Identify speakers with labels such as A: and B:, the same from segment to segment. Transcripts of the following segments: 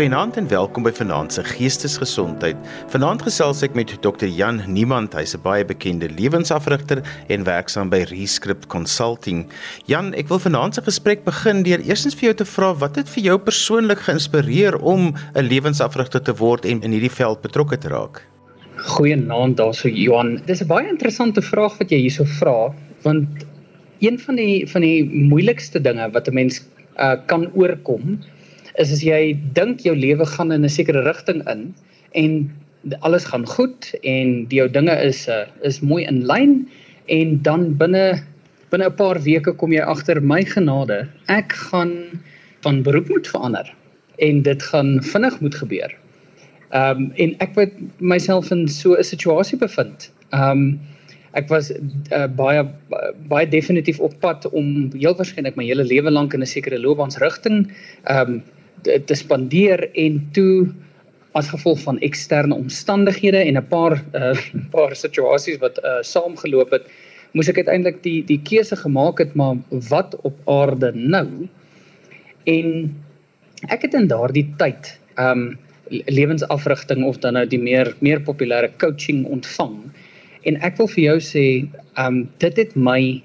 A: Goeienaand en welkom by Vanaand se Geestesgesondheid. Vanaand gesels ek met Dr. Jan Niemand, hy's 'n baie bekende lewensafrigter en werksaam by Rescript Consulting. Jan, ek wil vanaand se gesprek begin deur eerstens vir jou te vra wat het vir jou persoonlik geïnspireer om 'n lewensafrigter te word en in hierdie veld betrokke te raak?
B: Goeienaand daarso Johan. Dis 'n baie interessante vraag wat jy hierso vra, want een van die van die moeilikste dinge wat 'n mens uh, kan oorkom is as jy dink jou lewe gaan in 'n sekere rigting in en alles gaan goed en die jou dinge is uh, is mooi in lyn en dan binne binne 'n paar weke kom jy agter my genade ek gaan van beroep moet verander en dit gaan vinnig moet gebeur. Ehm um, en ek het myself in so 'n situasie bevind. Ehm um, ek was uh, baie baie definitief op pad om heel waarskynlik my hele lewe lank in 'n sekere loopbaansrigting ehm um, te, spandeer en toe as gevolg van eksterne omstandighede en 'n paar uh, paar situasies wat uh, saamgeloop het, moes ek uiteindelik die die keuse gemaak het maar wat op aarde nou? En ek het in daardie tyd um lewensafrigting of dan nou die meer meer populêre coaching ontvang. En ek wil vir jou sê, um dit het my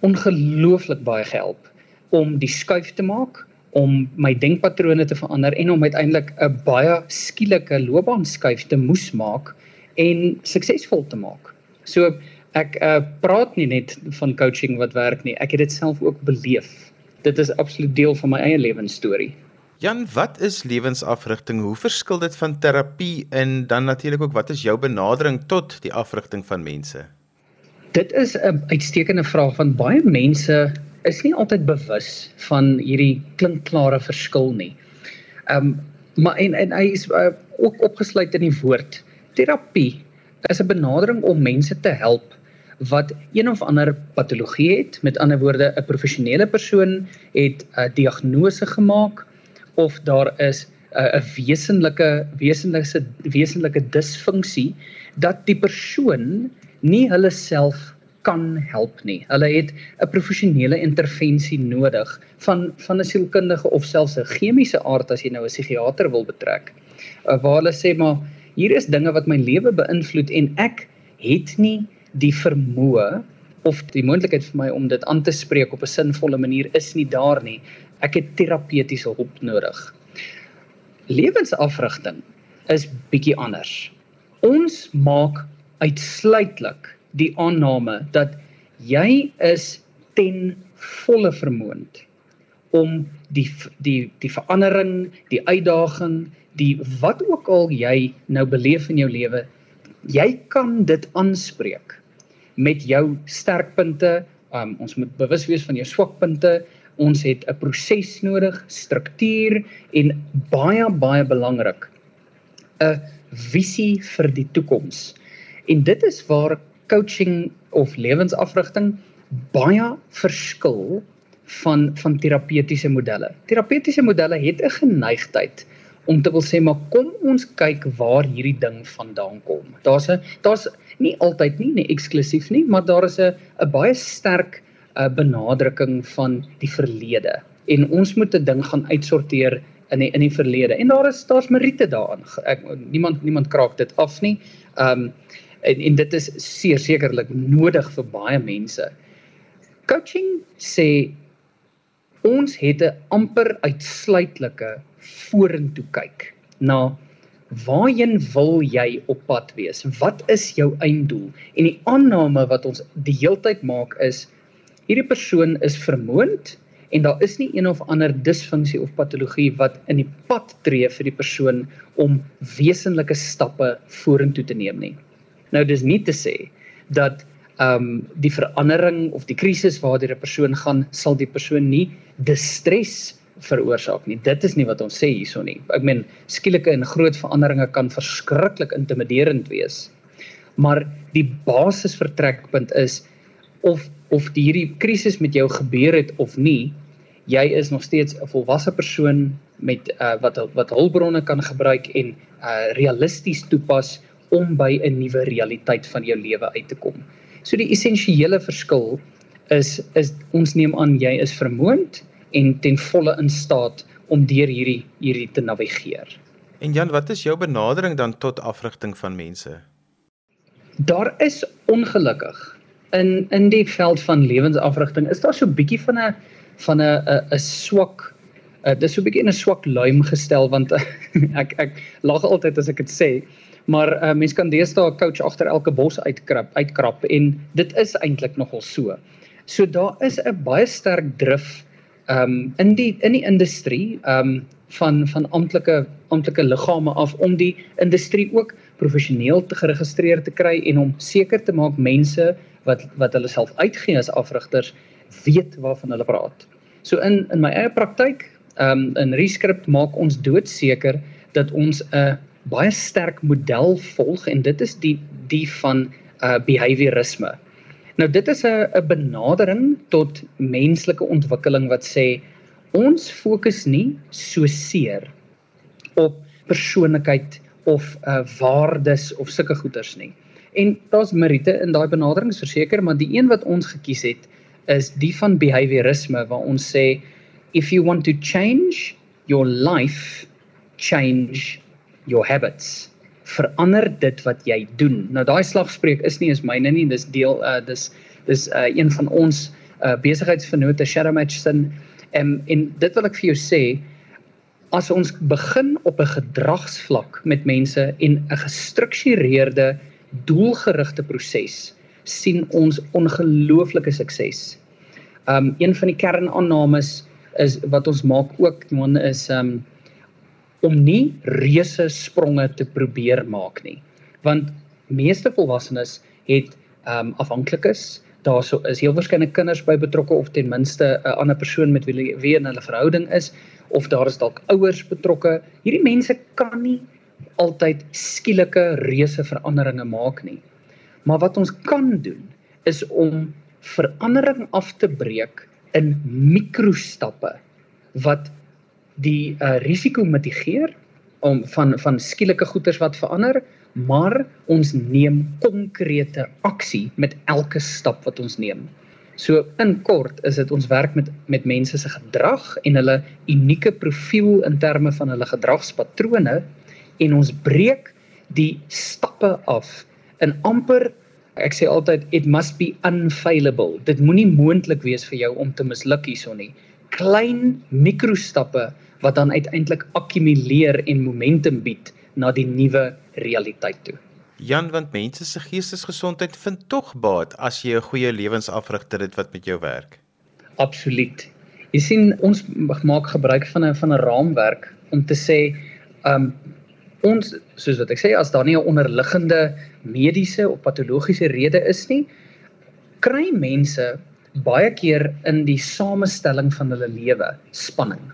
B: ongelooflik baie gehelp om die skuif te maak om my denkpatrone te verander en om uiteindelik 'n baie skielike loopbaanskuif te moes maak en suksesvol te maak. So ek uh, praat nie net van coaching wat werk nie, ek het dit self ook beleef. Dit is absoluut deel van my eie lewensstorie.
A: Jan, wat is lewensafrigting? Hoe verskil dit van terapie en dan natuurlik ook wat is jou benadering tot die afrigting van mense?
B: Dit is 'n uitstekende vraag van baie mense is nie altyd bewus van hierdie klinkklare verskil nie. Ehm um, maar en en hy is uh, ook opgesluit in die woord terapie is 'n benadering om mense te help wat een of ander patologie het. Met ander woorde, 'n professionele persoon het 'n diagnose gemaak of daar is 'n wesenlike wesenlike wesenlike disfunksie dat die persoon nie hulle self kan help nie. Hulle het 'n professionele intervensie nodig van van 'n sielkundige of selfs 'n chemiese aard as jy nou 'n psigiater wil betrek. Uh, waar hulle sê maar hier is dinge wat my lewe beïnvloed en ek het nie die vermoë of die moontlikheid vir my om dit aan te spreek op 'n sinvolle manier is nie daar nie. Ek het terapeutiese hulp nodig. Lewensafrigting is bietjie anders. Ons maak uitsluitlik die aanname dat jy is ten volle vermoond om die die die verandering, die uitdaging, die wat ook al jy nou beleef in jou lewe, jy kan dit aanspreek met jou sterkpunte. Um, ons moet bewus wees van jou swakpunte. Ons het 'n proses nodig, struktuur en baie baie belangrik 'n visie vir die toekoms. En dit is waar coaching of lewensafrigting baie verskil van van terapeutiese modelle. Terapeutiese modelle het 'n geneigtheid om te wil sê maar kom ons kyk waar hierdie ding vandaan kom. Daar's 'n daar's nie altyd nie, nie eksklusief nie, maar daar is 'n 'n baie sterk uh, benadrukking van die verlede en ons moet 'n ding gaan uitsorteer in die, in die verlede. En daar is daar's meriete daarin. Ek niemand niemand kraak dit af nie. Ehm um, en en dit is seker sekerlik nodig vir baie mense. Coaching sê ons het 'n amper uitsluitlike vorentoe kyk na waarheen wil jy op pad wees? Wat is jou einddoel? En die aanname wat ons die heeltyd maak is hierdie persoon is vermoond en daar is nie een of ander disfunksie of patologie wat in die pad tree vir die persoon om wesenlike stappe vorentoe te neem nie. Nou dis nie te sê dat ehm um, die verandering of die krisis waardeur 'n persoon gaan, sal die persoon nie distres veroorsaak nie. Dit is nie wat ons sê hierso nie. Ek meen skielike en groot veranderinge kan verskriklik intimiderend wees. Maar die basisvertrekpunt is of of die hierdie krisis met jou gebeur het of nie, jy is nog steeds 'n volwasse persoon met uh, wat wat hulpbronne kan gebruik en uh, realisties toepas om by 'n nuwe realiteit van jou lewe uit te kom. So die essensiële verskil is is ons neem aan jy is vermoond en ten volle in staat om deur hierdie hierdie te navigeer.
A: En Jan, wat is jou benadering dan tot afrigting van mense?
B: Daar is ongelukkig in in die veld van lewensafrigting is daar so 'n bietjie van 'n van 'n 'n 'n swak uh, dis so 'n bietjie in 'n swak luim gestel want ek ek lag altyd as ek dit sê maar uh, mens kan deesdae 'n coach agter elke bos uitkrap uitkrap en dit is eintlik nogal so. So daar is 'n baie sterk drif um in die in die industrie um van van amptelike amptelike liggame af om die industrie ook professioneel te geregistreer te kry en om seker te maak mense wat wat hulle self uitgee as afrigters weet waarvan hulle praat. So in in my eie praktyk, ehm um, in Rescript maak ons doodseker dat ons 'n baie sterk model volg en dit is die die van uh behaviorisme. Nou dit is 'n 'n benadering tot menslike ontwikkeling wat sê ons fokus nie so seer op persoonlikheid of uh waardes of sulke goeders nie. En daar's meriete in daai benadering verseker, maar die een wat ons gekies het is die van behaviorisme waar ons sê if you want to change your life, change your habits. Verander dit wat jy doen. Nou daai slagspreuk is nie eens myne nie, dis deel uh dis dis uh een van ons uh besigheidsvennote Shadow Matchson en en dit wil ek vir jou sê as ons begin op 'n gedragsvlak met mense en 'n gestruktureerde doelgerigte proses sien ons ongelooflike sukses. Um een van die kernaannames is wat ons maak ook man is um om nie reuse spronge te probeer maak nie. Want meeste volwassenes het um afhanklikes. Daarso is heel waarskynlik kinders by betrokke of ten minste 'n ander persoon met wie wie in hulle verhouding is of daar is dalk ouers betrokke. Hierdie mense kan nie altyd skielike reuse veranderinge maak nie. Maar wat ons kan doen is om verandering af te breek in mikrostappe wat die uh, risiko mitigeer om van van skielike goeders wat verander, maar ons neem konkrete aksie met elke stap wat ons neem. So in kort is dit ons werk met met mense se gedrag en hulle unieke profiel in terme van hulle gedragspatrone en ons breek die stappe af in amper ek sê altyd it must be unfailable dit moenie moontlik wees vir jou om te misluk hierson nie klein mikrostappe wat dan uiteindelik akkumuleer en momentum bied na die nuwe realiteit toe.
A: Jan want mense se geestesgesondheid vind tog baat as jy 'n goeie lewensafrigter het wat met jou werk.
B: Absoluut. Jy sien ons maak gebruik van 'n van 'n raamwerk om te sê um ons soos wat ek sê as daar nie 'n onderliggende mediese of patologiese rede is nie, kry mense baie keer in die samestelling van hulle lewe spanning.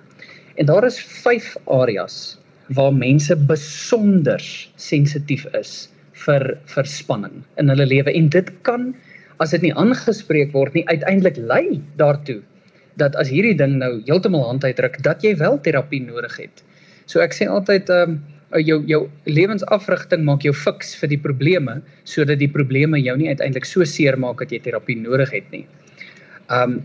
B: En daar is 5 areas waar mense besonder sensitief is vir vir spanning in hulle lewe en dit kan as dit nie aangespreek word nie uiteindelik lei daartoe dat as hierdie ding nou heeltemal hand uitdruk dat jy wel terapie nodig het. So ek sê altyd ehm um, jou jou lewensafrigting maak jou fiks vir die probleme sodat die probleme jou nie uiteindelik so seer maak dat jy terapie nodig het nie. Um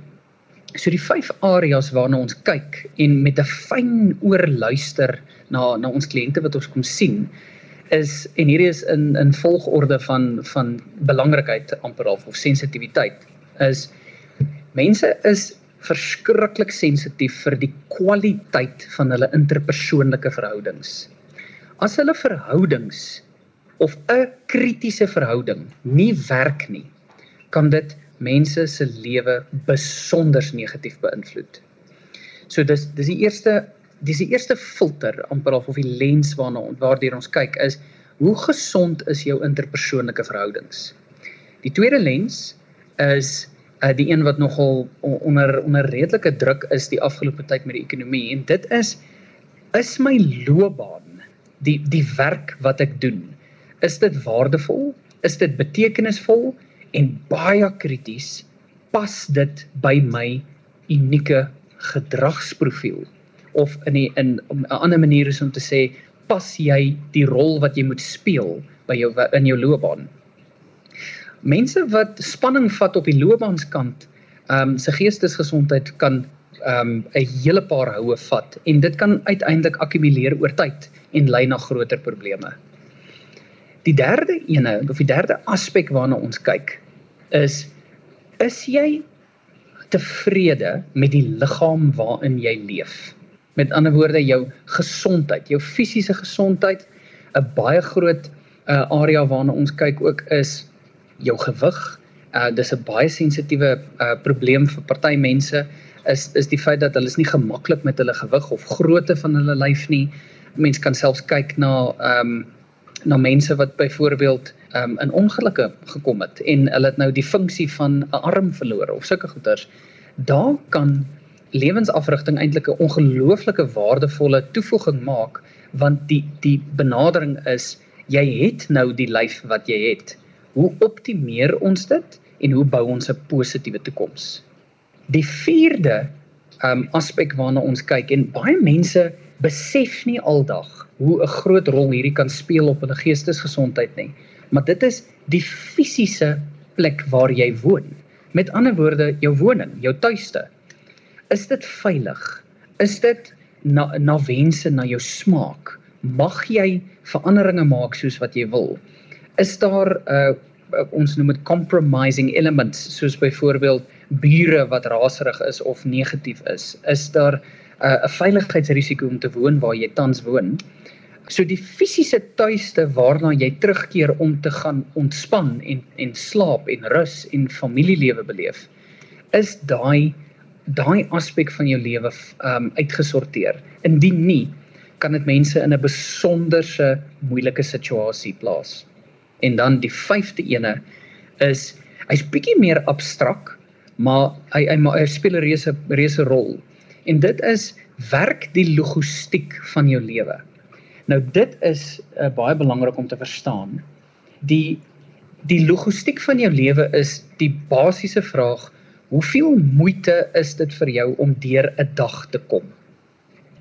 B: so die vyf areas waarna ons kyk en met 'n fyn oor luister na na ons kliënte wat ons kom sien is en hierdie is in in volgorde van van belangrikheid amper half of sensitiwiteit is mense is verskriklik sensitief vir die kwaliteit van hulle interpersoonlike verhoudings. As hulle verhoudings of 'n kritiese verhouding nie werk nie, kan dit mense se lewe besonder negatief beïnvloed. So dis dis die eerste dis die eerste filter amper of die lens waarna waardeur ons kyk is hoe gesond is jou interpersoonlike verhoudings. Die tweede lens is uh, die een wat nogal onder onder redelike druk is die afgelope tyd met die ekonomie en dit is is my loopbaan die die werk wat ek doen is dit waardevol is dit betekenisvol en baie krities pas dit by my unieke gedragsprofiel of in die, in 'n ander manier is om te sê pas jy die rol wat jy moet speel by jou in jou loopbaan mense wat spanning vat op die loopbaanskant ehm um, se geestesgesondheid kan ehm um, 'n hele paar houe vat en dit kan uiteindelik akkumuleer oor tyd en lei na groter probleme. Die derde ene of die derde aspek waarna ons kyk is is jy tevrede met die liggaam waarin jy leef? Met ander woorde jou gesondheid, jou fisiese gesondheid, 'n baie groot uh, area waarna ons kyk ook is jou gewig. Uh dis 'n baie sensitiewe uh probleem vir party mense is is die feit dat hulle is nie gemaklik met hulle gewig of grootte van hulle lyf nie. Mense kan selfs kyk na ehm um, na mense wat byvoorbeeld um, in ongelukke gekom het en hulle het nou die funksie van 'n arm verloor of sulke goeters. Daar kan lewensafrigting eintlik 'n ongelooflike waardevolle toevoeging maak want die die benadering is jy het nou die lyf wat jy het. Hoe optimeer ons dit en hoe bou ons 'n positiewe toekoms? Die vierde um aspek waarna ons kyk en baie mense besef nie aldag hoe 'n groot rol hierdie kan speel op hulle geestesgesondheid nie. Maar dit is die fisiese plek waar jy woon. Met ander woorde, jou woning, jou tuiste. Is dit veilig? Is dit na na wense na jou smaak? Mag jy veranderinge maak soos wat jy wil? Is daar 'n uh, ons noem dit compromising elements soos byvoorbeeld bure wat raserig is of negatief is? Is daar 'n uh, veiligheidsrisiko om te woon waar jy tans woon? So die fisiese tuiste waarna jy terugkeer om te gaan ontspan en en slaap en rus en familielewe beleef, is daai daai aspek van jou lewe um uitgesorteer. Indien nie, kan dit mense in 'n besonderse moeilike situasie plaas. En dan die vyfde ene is hy's bietjie meer abstrak, maar hy hy hy speel 'n reuse reuse rol. En dit is werk die logistiek van jou lewe. Nou dit is uh, baie belangrik om te verstaan. Die die logistiek van jou lewe is die basiese vraag Hoeveel moeite is dit vir jou om deur 'n dag te kom?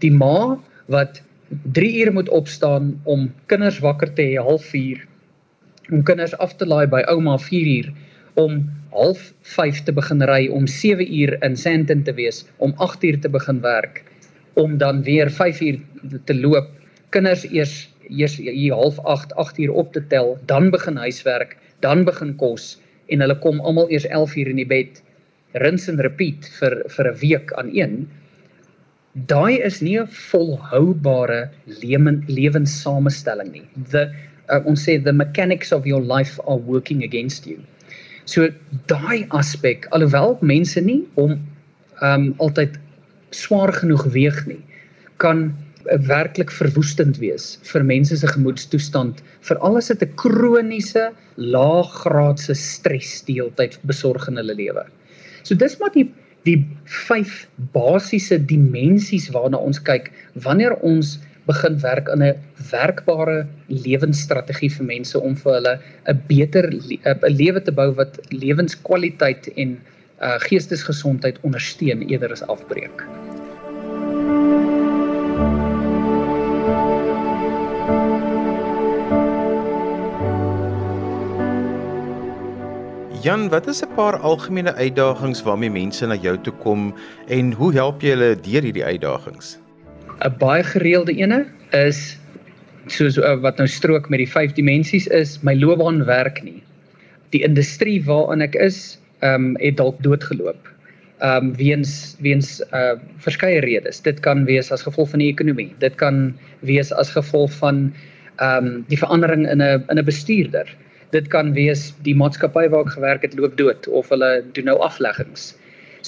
B: Die ma wat 3 ure moet opstaan om kinders wakker te hê half 4, om kinders af te laai by ouma 4 uur, om half 5 te begin ry, om 7 uur in Sandton te wees, om 8 uur te begin werk, om dan weer 5 uur te loop, kinders eers eers hier half 8, 8 uur op te tel, dan begin huiswerk, dan begin kos en hulle kom almal eers 11 uur in die bed rinse en repeat vir vir 'n week aan een. Daai is nie 'n volhoubare lewenssamestelling nie. The uh, ons sê the mechanics of your life are working against you so daai aspek alhoewel mense nie om um altyd swaar genoeg weeg nie kan werklik verwoestend wees vir mense se gemoedstoestand veral as dit 'n kroniese laaggraadse stres die hele tyd besorg in hulle lewe. So dis maar die die vyf basiese dimensies waarna ons kyk wanneer ons begin werk aan 'n werkbare lewensstrategie vir mense om vir hulle 'n beter 'n lewe te bou wat lewenskwaliteit en uh, geestesgesondheid ondersteun eerder as afbreek.
A: Jan, wat is 'n paar algemene uitdagings waarmee mense na jou toe kom en hoe help jy hulle deur hierdie uitdagings?
B: 'n Baie gereelde ene is soos uh, wat nou strook met die vyf dimensies is my loopbaan werk nie. Die industrie waarin ek is, ehm um, het dalk doodgeloop. Ehm um, weens weens uh verskeie redes. Dit kan wees as gevolg van die ekonomie. Dit kan wees as gevolg van ehm um, die verandering in 'n in 'n bestuurder dit kan wees die maatskappy waar ek gewerk het loop dood of hulle doen nou afleggings.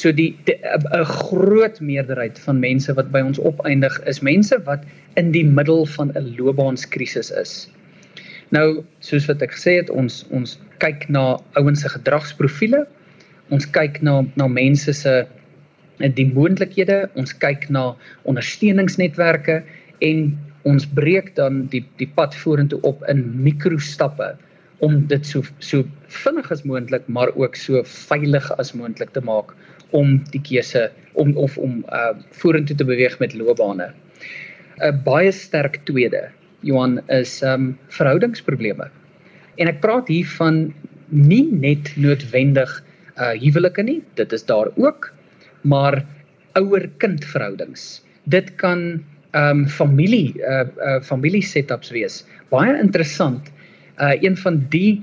B: So die 'n groot meerderheid van mense wat by ons opeindig is mense wat in die middel van 'n loopbaanskrisis is. Nou, soos wat ek gesê het, ons ons kyk na ouens se gedragsprofiele. Ons kyk na na mense se die moontlikhede, ons kyk na ondersteuningsnetwerke en ons breek dan die die pad vorentoe op in mikrostappe om dit so so vinnig as moontlik maar ook so veilig as moontlik te maak om die keuse om of om uh vorentoe te beweeg met loopbane. 'n Baie sterk tweede Johan is um verhoudingsprobleme. En ek praat hier van nie net noodwendig uh huwelike nie, dit is daar ook, maar ouer-kind verhoudings. Dit kan um, familie uh uh familie setups wees. Baie interessant. Uh een van die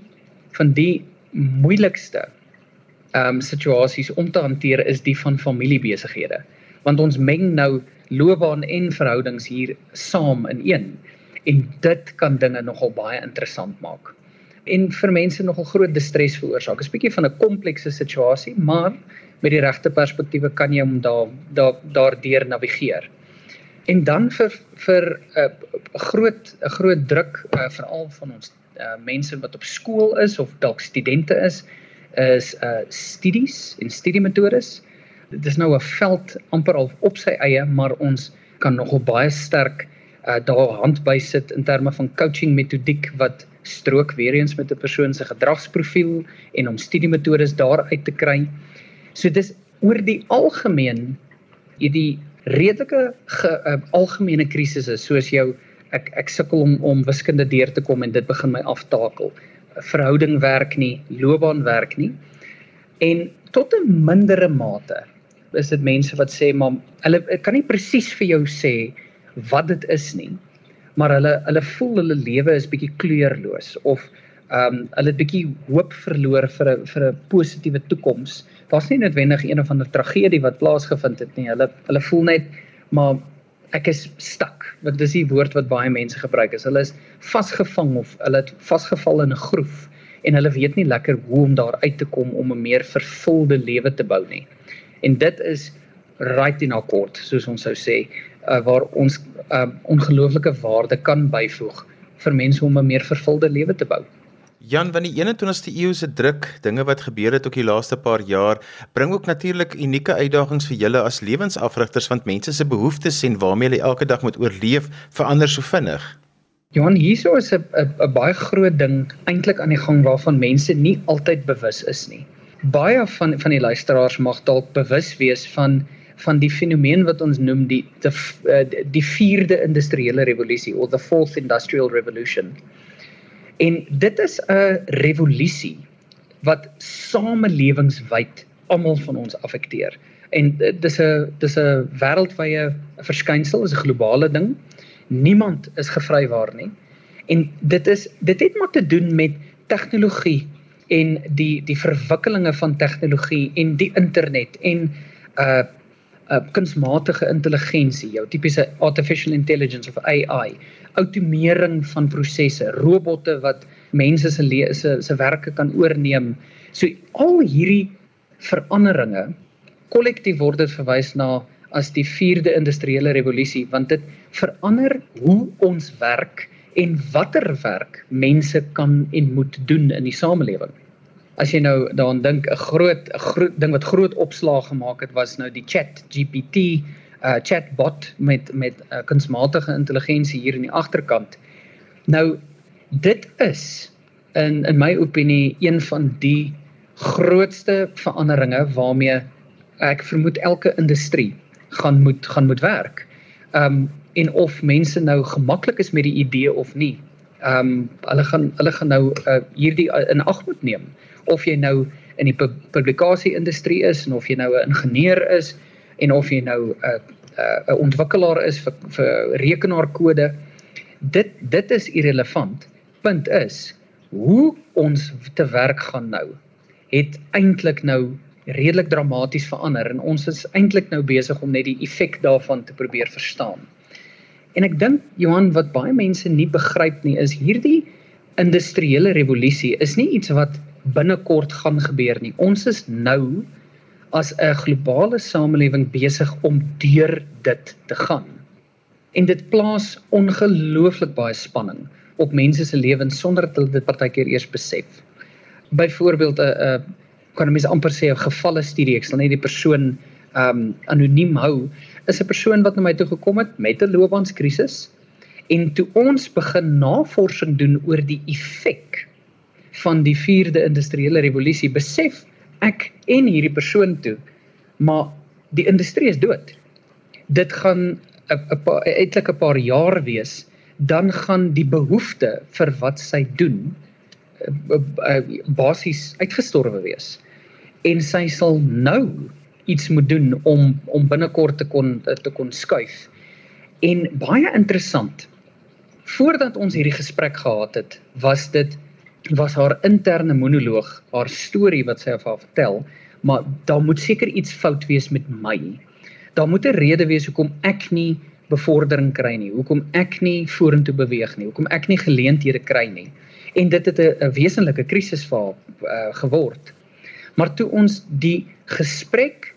B: van die moeilikste um, situasies om te hanteer is die van familiebesighede. Want ons meng nou loopbaan en verhoudings hier saam in een en dit kan dinge nogal baie interessant maak. En vir mense nogal groot stres veroorsaak. Dit is bietjie van 'n komplekse situasie, maar met die regte perspektiewe kan jy hom daar daar daardeur navigeer. En dan vir vir 'n uh, groot 'n groot druk uh, veral van ons uh, mense wat op skool is of dalk studente is, is uh studies en studiemetodes. Dit is nou 'n veld amper al op sy eie, maar ons kan nogal baie sterk uh daar hand by sit in terme van coaching metodiek wat strook weer eens met 'n persoon se gedragsprofiel en om studiemetodes daar uit te kry. So dis oor die algemeen hierdie redelike ge, uh, algemene krisisse soos jou ek ek sukkel om om wiskunde deur te kom en dit begin my aftakel. Verhouding werk nie, loopbaan werk nie. En tot 'n mindere mate is dit mense wat sê maar hulle kan nie presies vir jou sê wat dit is nie. Maar hulle hulle voel hulle lewe is bietjie kleurloos of ehm um, hulle het bietjie hoop verloor vir 'n vir 'n positiewe toekoms. Daar's nie noodwendig een of ander tragedie wat plaasgevind het nie. Hulle hulle voel net maar ek is stak. Want dis die woord wat baie mense gebruik is. Hulle is vasgevang of hulle het vasgeval in 'n groef en hulle weet nie lekker hoe om daar uit te kom om 'n meer vervulde lewe te bou nie. En dit is right in akkoord soos ons sou sê uh, waar ons uh, ongelooflike waarde kan byvoeg vir mense om 'n meer vervulde lewe te bou.
A: Jan, van die 21ste eeu se druk, dinge wat gebeur het ook die laaste paar jaar, bring ook natuurlik unieke uitdagings vir julle as lewensafrigters want mense se behoeftes en waarmee hulle elke dag moet oorleef verander so vinnig.
B: Johan, hierso is 'n 'n baie groot ding eintlik aan die gang waarvan mense nie altyd bewus is nie. Baie van van die luisteraars mag dalk bewus wees van van die fenomeen wat ons noem die die uh, die vierde industriële revolusie of the fourth industrial revolution. En dit is 'n revolusie wat samelewingswyd almal van ons affekteer. En dis 'n dis 'n wêreldwye verskynsel, is 'n globale ding. Niemand is gevrywaar nie. En dit is dit het maar te doen met tegnologie en die die verwikkelinge van tegnologie en die internet en uh uh, kunsmatige intelligensie, jou tipiese artificial intelligence of AI, outomering van prosesse, robotte wat mense se se se werke kan oorneem. So al hierdie veranderinge kollektief word dit verwys na as die 4de industriële revolusie want dit verander hoe ons werk en watter werk mense kan en moet doen in die samelewing as jy nou daaraan dink 'n groot 'n groot ding wat groot opslag gemaak het was nou die Chat GPT uh chatbot met met uh, kunsmatige intelligensie hier in die agterkant. Nou dit is in in my opinie een van die grootste veranderinge waarmee ek vermoed elke industrie gaan moet gaan moet werk. Um en of mense nou gemaklik is met die idee of nie. Um hulle gaan hulle gaan nou uh, hierdie uh, in ag moet neem of jy nou in die publikasie industrie is en of jy nou 'n ingenieur is en of jy nou 'n 'n 'n ontwikkelaar is vir vir rekenaarkode dit dit is irrelevant punt is hoe ons te werk gaan nou het eintlik nou redelik dramaties verander en ons is eintlik nou besig om net die effek daarvan te probeer verstaan. En ek dink Johan wat baie mense nie begryp nie is hierdie industriële revolusie is nie iets wat binnekort gaan gebeur nie. Ons is nou as 'n globale samelewing besig om deur dit te gaan. En dit plaas ongelooflik baie spanning op mense se lewens sonder dat hulle dit partykeer eers besef. Byvoorbeeld 'n 'n kan mense amper sê 'n gevalle studie, ek sal net die persoon um anoniem hou, is 'n persoon wat na my toe gekom het met 'n loopbaanskrisis en toe ons begin navorsing doen oor die effek van die 4de industriële revolusie besef ek en hierdie persoon toe maar die industrie is dood. Dit gaan 'n etlike paar jaar wees dan gaan die behoefte vir wat sy doen basies uitgestorwe wees. En sy sal nou iets moet doen om om binnekort te kon te kon skuif. En baie interessant. Voordat ons hierdie gesprek gehad het, was dit was haar interne monoloog, haar storie wat sy af haar vertel, maar daar moet seker iets fout wees met my. Daar moet 'n rede wees hoekom ek nie bevordering kry nie, hoekom ek nie vorentoe beweeg nie, hoekom ek nie geleenthede kry nie. En dit het 'n wesenlike krisis vir haar uh, geword. Maar toe ons die gesprek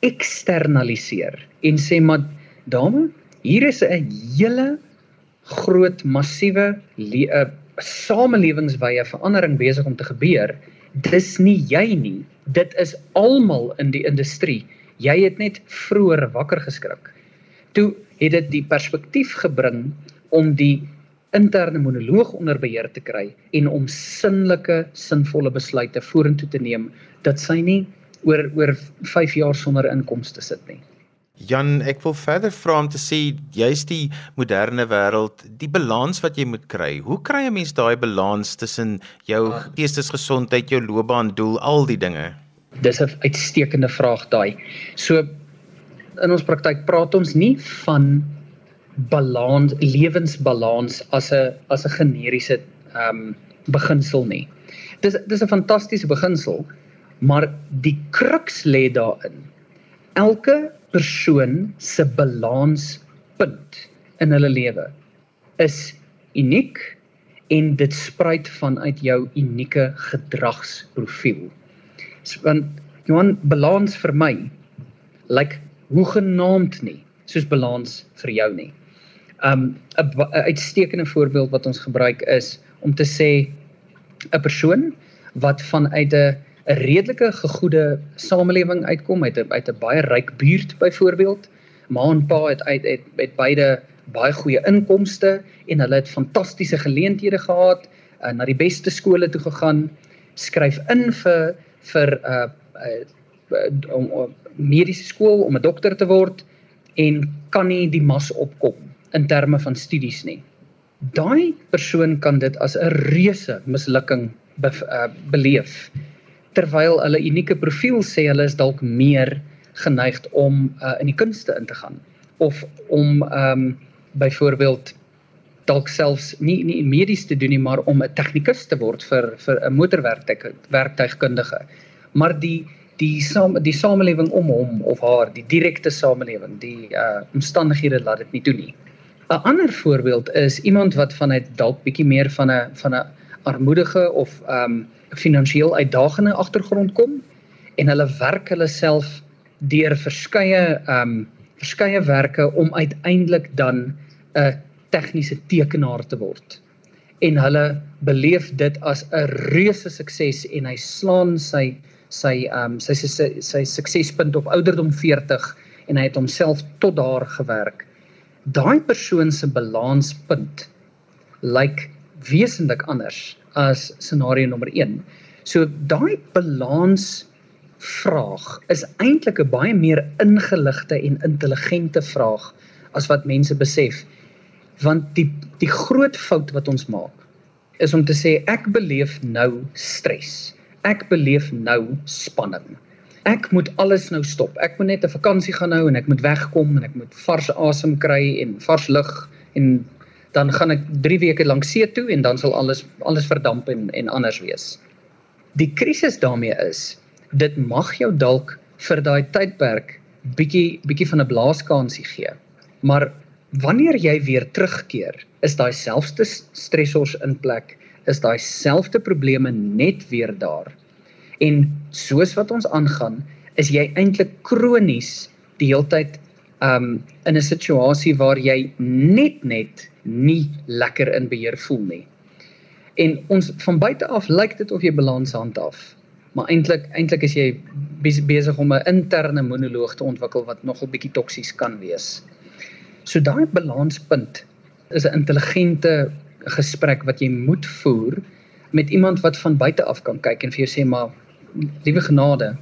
B: eksternaliseer en sê maar dame, hier is 'n hele groot massiewe uh, samelewingswye verandering besig om te gebeur. Dis nie jy nie. Dit is almal in die industrie. Jy het net vroeër wakker geskrik. Toe het dit die perspektief gebring om die interne monoloog onder beheer te kry en om sinnelike, sinvolle besluite vorentoe te neem dat sy nie oor oor 5 jaar sonder inkomste sit nie.
A: Jan, ek wil verder vra om te sê jy's die moderne wêreld, die balans wat jy moet kry. Hoe kry 'n mens daai balans tussen jou ah. geestesgesondheid, jou loopbaan doel, al die dinge?
B: Dis 'n uitstekende vraag daai. So in ons praktyk praat ons nie van balans, lewensbalans as 'n as 'n generiese ehm um, beginsel nie. Dis dis 'n fantastiese beginsel, maar die kruks lê daarin. Elke persoon se balanspunt in hulle lewe is uniek en dit spruit vanuit jou unieke gedragsprofiel. Want Johan balans vir my lyk like, hoe genaamd nie soos balans vir jou nie. Um 'n uitstekende voorbeeld wat ons gebruik is om te sê 'n persoon wat vanuit 'n 'n redelike gegoede samelewing uitkom uit 'n uit 'n baie ryk buurt byvoorbeeld. Ma en pa het uit het, het beide baie goeie inkomste en hulle het fantastiese geleenthede gehad, uh, na die beste skole toe gegaan, skryf in vir vir 'n uh, uh, om uh, mediese skool om 'n dokter te word en kan nie die mas opkom in terme van studies nie. Daai persoon kan dit as 'n reuse mislukking be, uh, beleef terwyl hulle unieke profiel sê hulle is dalk meer geneigd om uh, in die kunste in te gaan of om ehm um, byvoorbeeld dalk selfs nie nie medies te doen nie maar om 'n tegnikus te word vir vir 'n motorwerktuig werktuigkundige. Maar die die saam die samelewing om hom of haar die direkte samelewing die uh omstandighede laat dit nie toe nie. 'n ander voorbeeld is iemand wat vanuit dalk bietjie meer van 'n van 'n armoedige of ehm um, finansiëel uitdagende agtergrond kom en hulle werk hulle self deur verskeie ehm um, verskeie werke om uiteindelik dan 'n tegniese tekenaar te word. En hulle beleef dit as 'n reuse sukses en hy slaan sy sy ehm um, sy sy sy, sy suksespunt op ouderdom 40 en hy het homself tot daar gewerk. Daai persoon se balanspunt lyk like wesentlik anders as scenario nommer 1. So daai balans vraag is eintlik 'n baie meer ingeligte en intelligente vraag as wat mense besef. Want die die groot fout wat ons maak is om te sê ek beleef nou stres. Ek beleef nou spanning. Ek moet alles nou stop. Ek moet net 'n vakansie gaan hou en ek moet wegkom en ek moet vars asem kry en vars lug en dan gaan ek 3 weke lank see toe en dan sal alles alles verdamp en en anders wees. Die krisis daarmee is dit mag jou dalk vir daai tydperk bietjie bietjie van 'n blaaskansie gee. Maar wanneer jy weer terugkeer, is daai selfde stresors in plek, is daai selfde probleme net weer daar. En soos wat ons aangaan, is jy eintlik kronies die heeltyd um in 'n situasie waar jy net net nie lekker in beheer voel nie. En ons van buite af lyk dit of jy balans handhaaf, maar eintlik eintlik is jy besig om 'n interne monoloog te ontwikkel wat nogal bietjie toksies kan wees. So daai balanspunt is 'n intelligente gesprek wat jy moet voer met iemand wat van buite af kan kyk en vir jou sê maar liewe genade,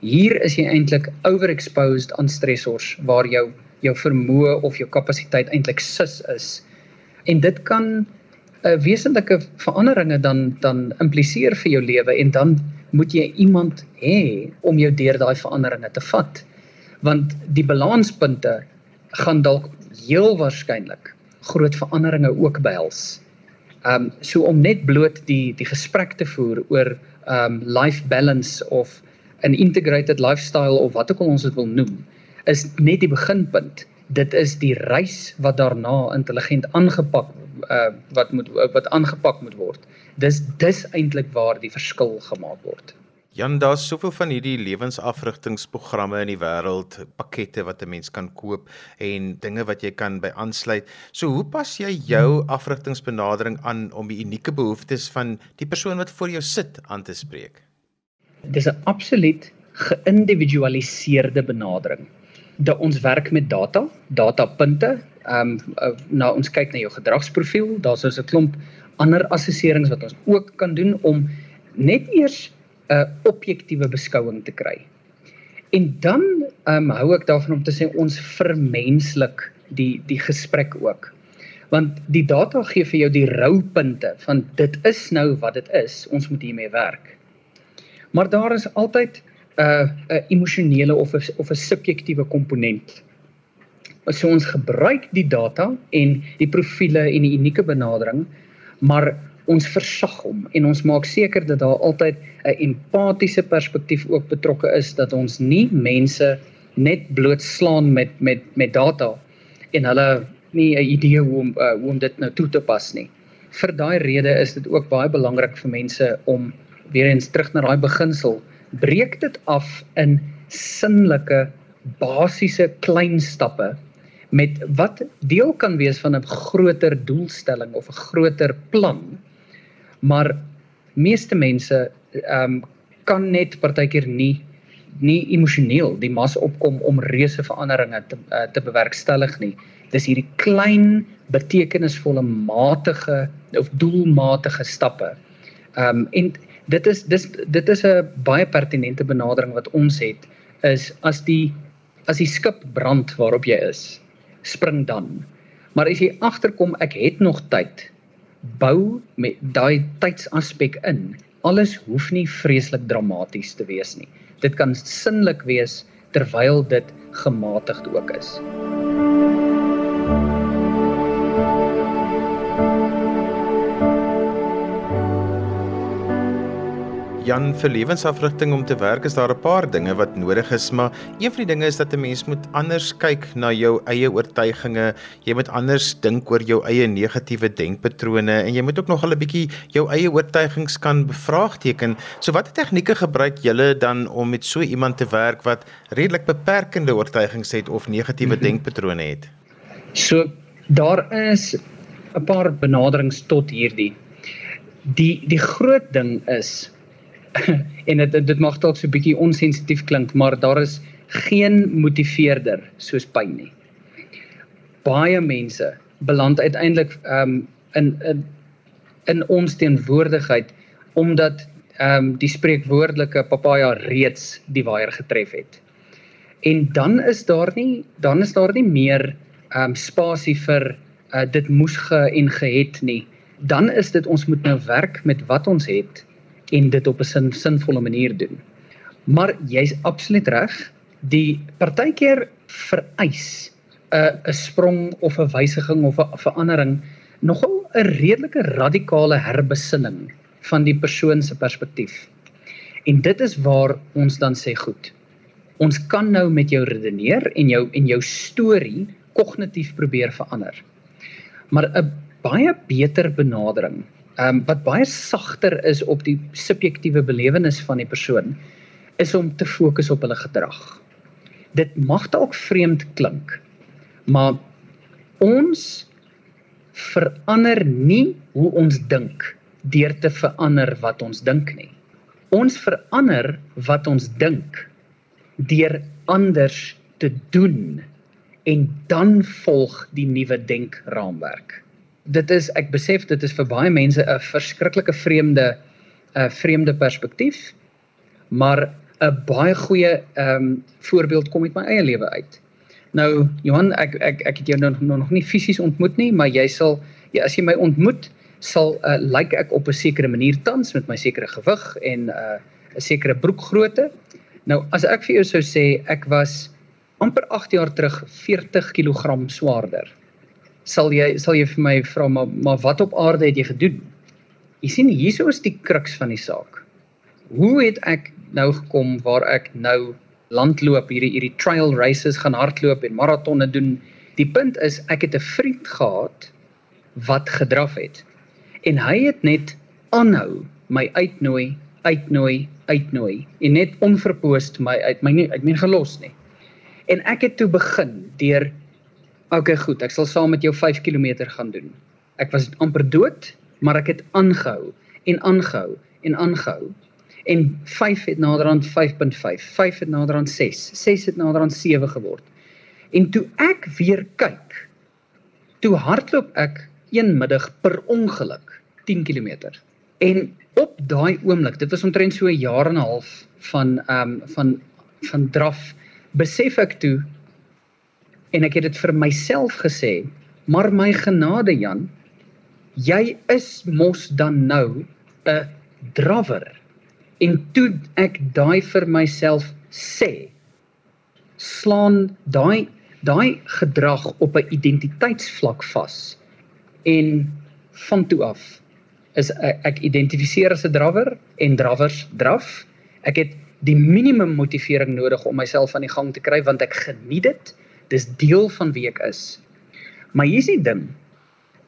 B: hier is jy eintlik overexposed aan stressors waar jou jou vermoë of jou kapasiteit eintlik sus is en dit kan 'n uh, wesentlike veranderinge dan dan impliseer vir jou lewe en dan moet jy iemand hê om jou deur daai veranderinge te vat. Want die balanspunte gaan dalk heel waarskynlik groot veranderinge ook behels. Ehm um, so om net bloot die die gesprek te voer oor ehm um, life balance of 'n integrated lifestyle of wat ook al ons dit wil noem, is net die beginpunt. Dit is die reis wat daarna intelligent aangepak uh wat moet wat aangepak moet word. Dis dis eintlik waar die verskil gemaak word.
A: Jan, daar's soveel van hierdie lewensafrigtingsprogramme in die wêreld, pakkette wat 'n mens kan koop en dinge wat jy kan by aansluit. So hoe pas jy jou afrigtingsbenadering aan om die unieke behoeftes van die persoon wat voor jou sit aan te spreek?
B: Dis 'n absoluut geïndividualiseerde benadering. Dat ons werk met data, datapunte. Ehm um, nou ons kyk na jou gedragsprofiel, daar's so 'n klomp ander assesserings wat ons ook kan doen om net eers 'n objektiewe beskouing te kry. En dan um, hou ek daarvan om te sê ons vermenslik die die gesprek ook. Want die data gee vir jou die roupunte van dit is nou wat dit is. Ons moet hiermee werk. Maar daar is altyd uh, 'n emosionele of 'n of 'n subjektiewe komponent. So ons gebruik die data en die profile en die unieke benadering, maar ons versag hom en ons maak seker dat daar altyd 'n empatiese perspektief ook betrokke is dat ons nie mense net blootslaan met met met data en hulle nie 'n idee hoe om uh, hoe om dit nou toe te pas nie. Vir daai rede is dit ook baie belangrik vir mense om weer eens terug na daai beginsel breek dit af in sinnelike basiese klein stappe met wat deel kan wees van 'n groter doelstelling of 'n groter plan maar meeste mense ehm um, kan net partykeer nie nie emosioneel die mas opkom om reuse veranderinge te uh, te bewerkstellig nie. Dis hierdie klein betekenisvolle matige of doelmatige stappe. Ehm um, en dit is dis dit is 'n baie pertinente benadering wat ons het is as die as die skip brand waarop jy is, spring dan. Maar as jy agterkom ek het nog tyd, bou met daai tydsaspek in. Alles hoef nie vreeslik dramaties te wees nie. Dit kan sinlik wees terwyl dit gematigd ook is.
A: Jan vir lewensafrigting om te werk is daar 'n paar dinge wat nodig is, maar een van die dinge is dat 'n mens moet anders kyk na jou eie oortuigings. Jy moet anders dink oor jou eie negatiewe denkpatrone en jy moet ook nog 'n bietjie jou eie oortuigings kan bevraagteken. So watter tegnieke gebruik julle dan om met so iemand te werk wat redelik beperkende oortuigings het of negatiewe mm -hmm. denkpatrone het?
B: So daar is 'n paar benaderings tot hierdie. Die die groot ding is en dit dit mag dalk so 'n bietjie onsensitief klink, maar daar is geen motiveerder soos pyn nie. Baie mense beland uiteindelik um in in in ons teenwoordigheid omdat um die spreekwoordelike papaja reeds die waier getref het. En dan is daar nie dan is daar nie meer um spasie vir uh, dit moes ge en gehet nie. Dan is dit ons moet nou werk met wat ons het en dit op 'n sin, sinvolle manier doen. Maar jy's absoluut reg. Die partykeer vereis 'n 'n sprong of 'n wysiging of 'n verandering nogal 'n redelike radikale herbesinning van die persoon se perspektief. En dit is waar ons dan sê goed. Ons kan nou met jou redeneer en jou en jou storie kognitief probeer verander. Maar 'n baie beter benadering um, wat baie sagter is op die subjektiewe belewenis van die persoon is om te fokus op hulle gedrag. Dit mag dalk vreemd klink, maar ons verander nie hoe ons dink deur te verander wat ons dink nie. Ons verander wat ons dink deur anders te doen en dan volg die nuwe denkraamwerk dit is ek besef dit is vir baie mense 'n verskriklike vreemde 'n vreemde perspektief maar 'n baie goeie ehm um, voorbeeld kom uit my eie lewe uit. Nou Johan ek ek ek het jou nog nog nie fisies ontmoet nie maar jy sal ja as jy my ontmoet sal uh, lyk like ek op 'n sekere manier tans met my sekere gewig en uh 'n sekere broekgrootte. Nou as ek vir jou sou sê ek was amper 8 jaar terug 40 kg swaarder. Sal jy sal jy vir my vra maar maar wat op aarde het jy gedoen? Jy sien hierso is die kruks van die saak. Hoe het ek nou gekom waar ek nou landloop hierdie hierdie trail races gaan hardloop en maratonne doen? Die punt is ek het 'n vriend gehad wat gedraf het. En hy het net aanhou my uitnooi, uitnooi, uitnooi en net onverpoost my uit my nie uit my gelos nie. En ek het toe begin deur okay goed, ek sal saam met jou 5 km gaan doen. Ek was amper dood, maar ek het aangehou en aangehou en aangehou. En 5 het naderhand 5.5, 5 het naderhand 6, 6 het naderhand 7 geword. En toe ek weer kyk, toe hardloop ek een middag per ongeluk 10 km. En op daai oomblik, dit was omtrent so 'n jaar en 'n half van ehm um, van van draf besef ek toe en ek het dit vir myself gesê, maar my genade Jan, jy is mos dan nou 'n drawer. En toe ek daai vir myself sê, slaan daai daai gedrag op 'n identiteitsvlak vas. En van toe af is ek, ek identifiseer as 'n drawer en drawers draf. Ek het die minimum motivering nodig om myself aan die gang te kry want ek geniet dit. Dis deel van wie ek is. Maar hier's die ding.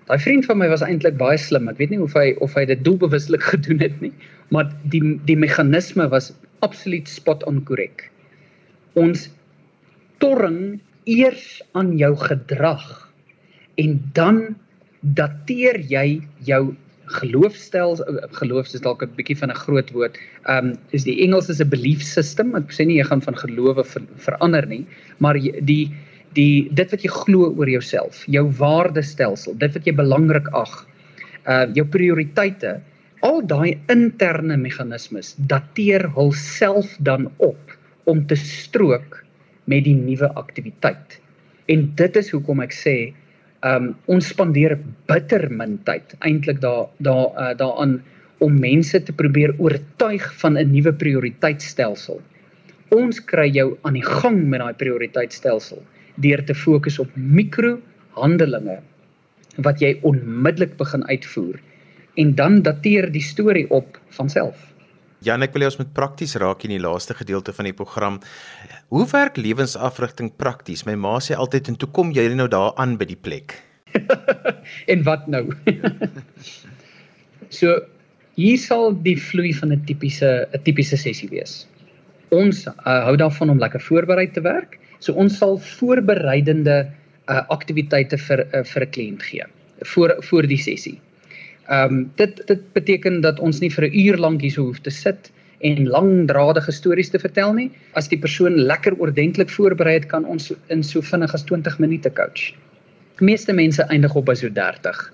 B: Daai vriend van my was eintlik baie slim. Ek weet nie of hy of hy dit doelbewuslik gedoen het nie, maar die die meganisme was absoluut spot on korrek. Ons torring eers aan jou gedrag en dan dateer jy jou geloofstel geloof is dalk 'n bietjie van 'n groot woord. Um is die Engels is 'n belief system. Ek sê nie jy gaan van gelowe ver, verander nie, maar die die dit wat jy glo oor jouself, jou waardestelsel, dit wat jy belangrik ag, uh jou prioriteite, al daai interne meganismes dateer hulself dan op om te strook met die nuwe aktiwiteit. En dit is hoekom ek sê um ons spandeer bitter min tyd eintlik daar daar uh, daaraan om mense te probeer oortuig van 'n nuwe prioriteitstelsel. Ons kry jou aan die gang met daai prioriteitstelsel deur te fokus op mikrohandelinge wat jy onmiddellik begin uitvoer en dan dateer die storie op van self.
A: Jan, ek wil hê ons moet prakties raak in die laaste gedeelte van die program. Hoe werk lewensafrigting prakties? My ma sê altyd en toe kom jy nou daar aan by die plek.
B: en wat nou? so hier sal die vloei van 'n tipiese 'n tipiese sessie wees. Ons uh, hou daarvan om lekker voorberei te werk. So ons sal voorbereidende uh, aktiwiteite vir uh, vir 'n kliënt gee voor voor die sessie. Ehm um, dit dit beteken dat ons nie vir 'n uur lank hier hoef te sit en langdradige stories te vertel nie. As die persoon lekker oordentlik voorberei het, kan ons in so vinnig as 20 minute coach. Die meeste mense eindig op by so 30.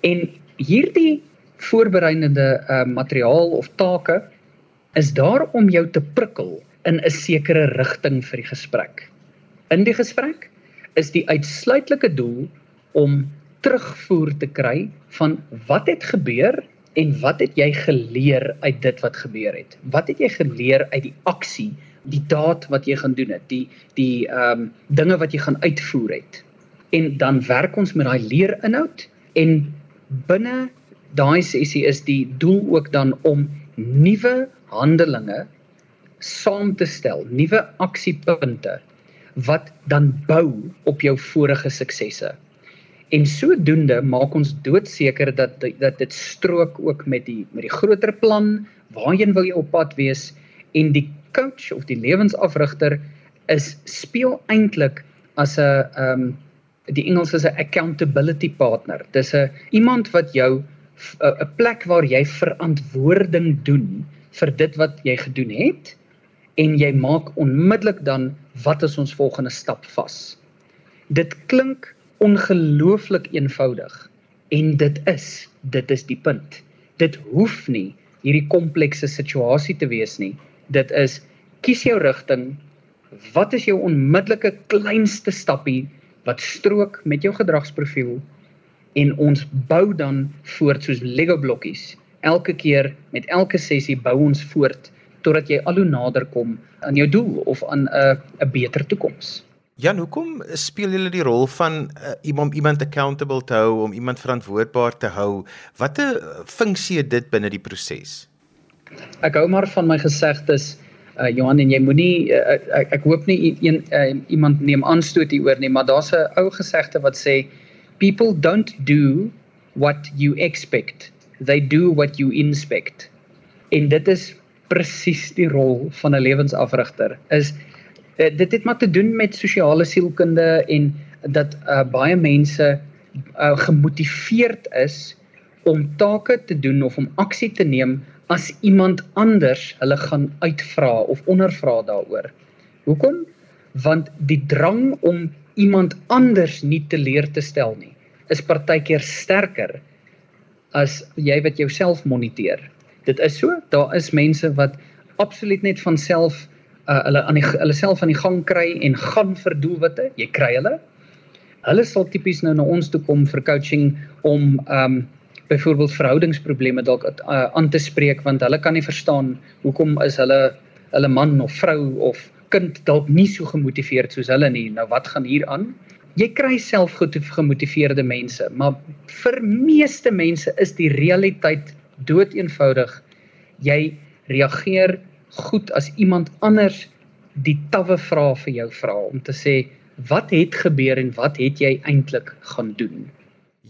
B: En hierdie voorbereidende uh, materiaal of take is daar om jou te prikkel in 'n sekere rigting vir die gesprek. In die gesprek is die uitsluitlike doel om terugvoer te kry van wat het gebeur en wat het jy geleer uit dit wat gebeur het? Wat het jy geleer uit die aksie, die daad wat jy gaan doen het, die die ehm um, dinge wat jy gaan uitvoer het? En dan werk ons met daai leerinhoud en binne daai sessie is die doel ook dan om nuwe handelinge saam te stel, nuwe aksiepunte wat dan bou op jou vorige suksesse. En sodoende maak ons doodseker dat dat dit strook ook met die met die groter plan, waarheen wil jy op pad wees en die coach of die lewensafrigter is speel eintlik as 'n ehm um, die Engels is 'n accountability partner. Dis 'n iemand wat jou 'n plek waar jy verantwoording doen vir dit wat jy gedoen het en jy maak onmiddellik dan wat is ons volgende stap vas. Dit klink ongelooflik eenvoudig en dit is dit is die punt. Dit hoef nie hierdie komplekse situasie te wees nie. Dit is kies jou rigting. Wat is jou onmiddellike kleinste stappie wat strook met jou gedragsprofiel en ons bou dan voort soos Lego blokkies. Elke keer met elke sessie bou ons voort totdat jy al hoe nader kom aan jou doel of aan 'n 'n beter toekoms.
A: Jan, hoekom speel julle die rol van uh, iemand iemand accountable te hou om iemand verantwoordbaar te hou? Watter funksie het dit binne die proses?
B: Ek hou maar van my gesegdes uh, Johan en jy moenie uh, ek, ek hoop nie een uh, iemand neem aanstoot hieroor nie, maar daar's 'n ou gesegde wat sê people don't do what you expect. They do what you inspect. En dit is presies die rol van 'n lewensafrigter. Is uh, dit het maar te doen met sosiale sielkunde en dat uh, baie mense uh, gemotiveerd is om take te doen of om aksie te neem as iemand anders hulle gaan uitvra of ondervra daaroor. Hoekom? Want die drang om iemand anders nie te leer te stel nie is partykeer sterker as jy wat jouself moniteer. Dit is so, daar is mense wat absoluut net van self uh, hulle aan die hulle self aan die gang kry en gaan vir doelwitte. Jy kry hulle. Hulle sal tipies nou na ons toe kom vir coaching om um byvoorbeeld verhoudingsprobleme dalk uh, aan te spreek want hulle kan nie verstaan hoekom is hulle hulle man of vrou of kind dalk nie so gemotiveerd soos hulle nie. Nou wat gaan hier aan? Jy kry self goed gemotiveerde mense, maar vir meeste mense is die realiteit dood eenvoudig. Jy reageer goed as iemand anders die tawwe vra vir jou vra om te sê wat het gebeur en wat het jy eintlik gaan doen?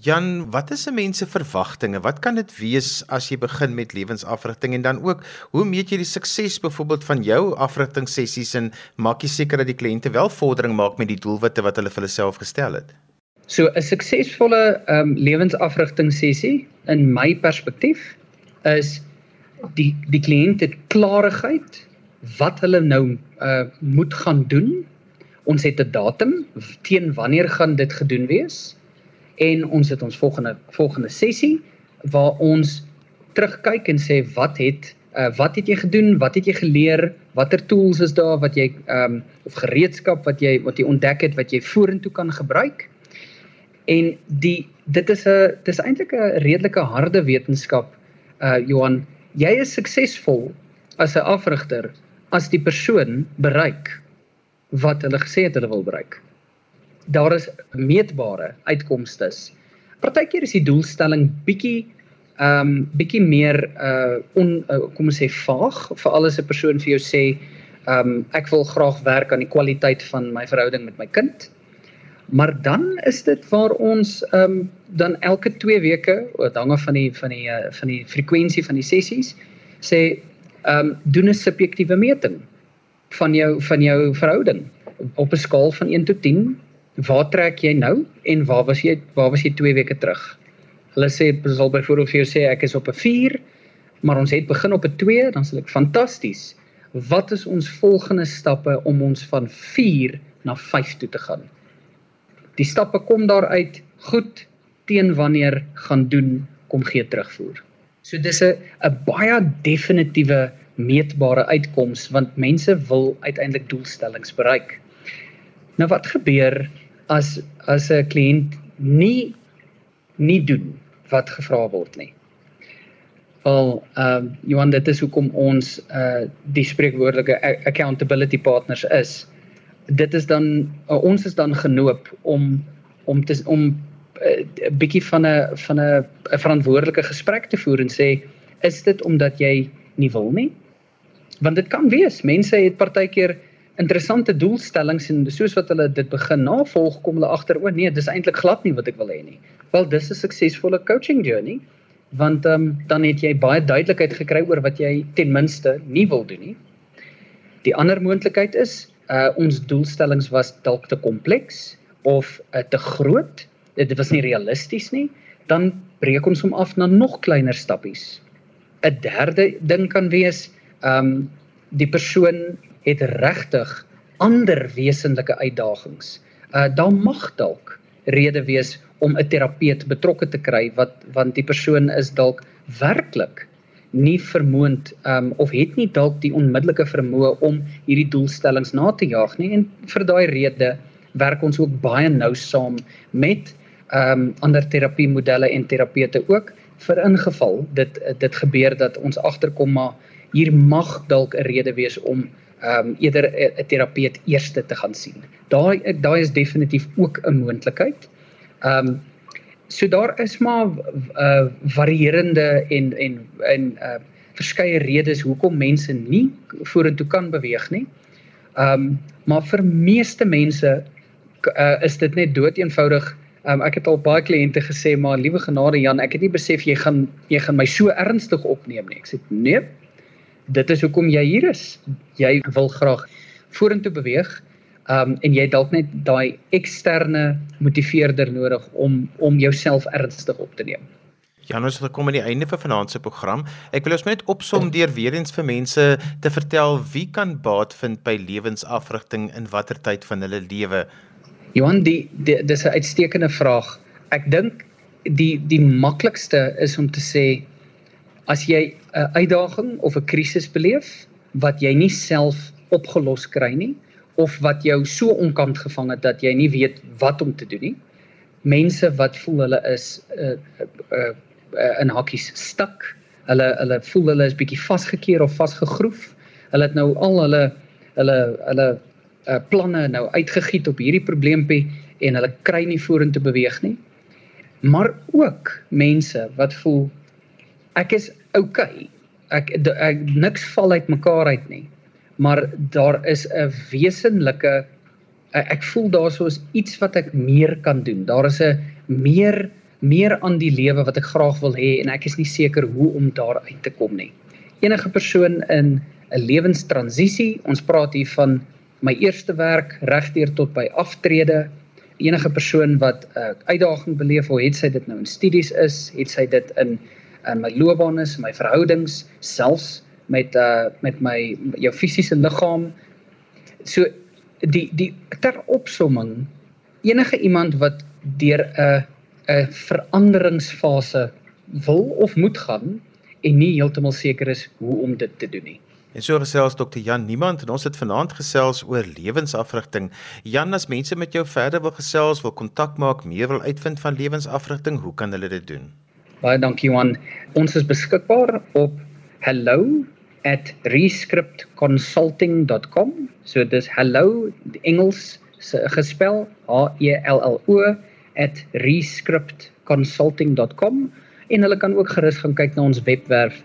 A: Jan, wat is 'n mens se verwagtinge? Wat kan dit wees as jy begin met lewensafrigting en dan ook hoe meet jy die sukses byvoorbeeld van jou afrigtingssessies en maak jy seker dat die kliënte wel vordering maak met die doelwitte wat hulle vir hulle self gestel het?
B: So 'n suksesvolle ehm um, lewensafrigtingssessie in my perspektief is die die kliënt het klarigheid wat hulle nou uh moet gaan doen. Ons het 'n datum teen wanneer gaan dit gedoen wees? en ons het ons volgende volgende sessie waar ons terugkyk en sê wat het uh, wat het jy gedoen? Wat het jy geleer? Watter tools is daar wat jy ehm um, of gereedskap wat jy wat jy ontdek het wat jy vorentoe kan gebruik? En die dit is 'n dis eintlik 'n redelike harde wetenskap uh Johan, jy is suksesvol as 'n afrigter as die persoon bereik wat hulle gesê het hulle wil bereik daar is meetbare uitkomste. Partykeer is die doelstelling bietjie ehm um, bietjie meer uh on uh, kom ons sê vaag vir alles 'n persoon vir jou sê ehm um, ek wil graag werk aan die kwaliteit van my verhouding met my kind. Maar dan is dit waar ons ehm um, dan elke 2 weke, dit hang af van die van die uh, van die frekwensie van die sessies, sê ehm um, doen 'n subjektiewe meting van jou van jou verhouding op 'n skaal van 1 tot 10 waar trek jy nou en waar was jy waar was jy 2 weke terug? Hulle sê sal byvoorbeeld vir jou sê ek is op 'n 4, maar ons het begin op 'n 2, dan sê ek fantasties. Wat is ons volgende stappe om ons van 4 na 5 toe te gaan? Die stappe kom daaruit goed teen wanneer gaan doen kom gee terugvoer. So dis 'n 'n baie definitiewe meetbare uitkoms want mense wil uiteindelik doelstellings bereik. Nou wat gebeur as as 'n kliënt nie nie doen wat gevra word nie. Wel, ehm uh, Johan, dit is hoekom ons uh die spreekwoordelike accountability partners is. Dit is dan uh, ons is dan genoop om om te om 'n uh, bietjie van 'n van 'n 'n verantwoordelike gesprek te voer en sê is dit omdat jy nie wil nie? Want dit kan wees, mense het partykeer interessante doelstellings en soos wat hulle dit begin navolg kom hulle agter o nee dis eintlik glad nie wat ek wil hê nie. Wel dis 'n suksesvolle coaching journey want um, dan het jy baie duidelikheid gekry oor wat jy ten minste nie wil doen nie. Die ander moontlikheid is uh ons doelstellings was dalk te kompleks of uh, te groot. Dit was nie realisties nie. Dan breek ons hom af na nog kleiner stappies. 'n Derde ding kan wees um die persoon het regtig ander wesenlike uitdagings. Uh daar mag dalk rede wees om 'n terapeut betrokke te kry wat want die persoon is dalk werklik nie vermoond um of het nie dalk die onmiddellike vermoë om hierdie doelstellings na te jaag nie en vir daai rede werk ons ook baie nou saam met um ander terapie modelle en terapeute ook vir ingeval dit dit gebeur dat ons agterkom maar hier mag dalk 'n rede wees om ehm um, eerder 'n terapeut eerste te gaan sien. Daai daai is definitief ook 'n moontlikheid. Ehm um, so daar is maar uh varierende en en en uh verskeie redes hoekom mense nie vorentoe kan beweeg nie. Ehm um, maar vir meeste mense uh, is dit net dood eenvoudig Um, ek het al baie kliënte gesê maar liewe genade Jan, ek het nie besef jy gaan jy gaan my so ernstig opneem nie. Ek sê nee. Dit is hoekom jy hier is. Jy wil graag vorentoe beweeg. Um en jy dalk net daai eksterne motiveerder nodig om om jouself ernstig op te neem.
A: Jan, ons het gekom aan die einde van vanaand se program. Ek wil ons net opsom deur weer eens vir mense te vertel wie kan baat vind by lewensafrigting in watter tyd van hulle lewe.
B: Johan, die, die dis 'n uitstekende vraag. Ek dink die die maklikste is om te sê as jy 'n uitdaging of 'n krisis beleef wat jy nie self opgelos kry nie of wat jou so onkant gevang het dat jy nie weet wat om te doen nie. Mense wat voel hulle is 'n uh, uh, uh, in hakkies stuk. Hulle hulle voel hulle is bietjie vasgekeer of vasgegroef. Hulle het nou al hulle hulle hulle uh, planne nou uitgegiet op hierdie probleempie en hulle kry nie vorentoe beweeg nie. Maar ook mense wat voel ek is oukei. Okay. Ek, ek niks val uit mekaar uit nie. Maar daar is 'n wesenlike ek voel daar sou is iets wat ek meer kan doen. Daar is 'n meer meer aan die lewe wat ek graag wil hê en ek is nie seker hoe om daar uit te kom nie. Enige persoon in 'n lewenstransisie, ons praat hier van my eerste werk regdeur tot by aftrede. Enige persoon wat 'n uh, uitdaging beleef of het sy dit nou in studies is het sy dit in in my loopbaan is my verhoudings selfs met uh met my jou fisiese liggaam. So die die ter opsomming enige iemand wat deur 'n 'n veranderingsfase wil of moet gaan en nie heeltemal seker is hoe om dit te doen nie
A: En so gesels Dr. Jan Niemand en ons het vanaand gesels oor lewensafrigting. Jan, as mense met jou verder wil gesels, wil kontak maak, meer wil uitvind van lewensafrigting, hoe kan hulle dit doen?
B: Baie dankie Johan. Ons is beskikbaar op hello@rescriptconsulting.com. So dis hello Engels gespel H E L L O @rescriptconsulting.com en hulle kan ook gerus gaan kyk na ons webwerf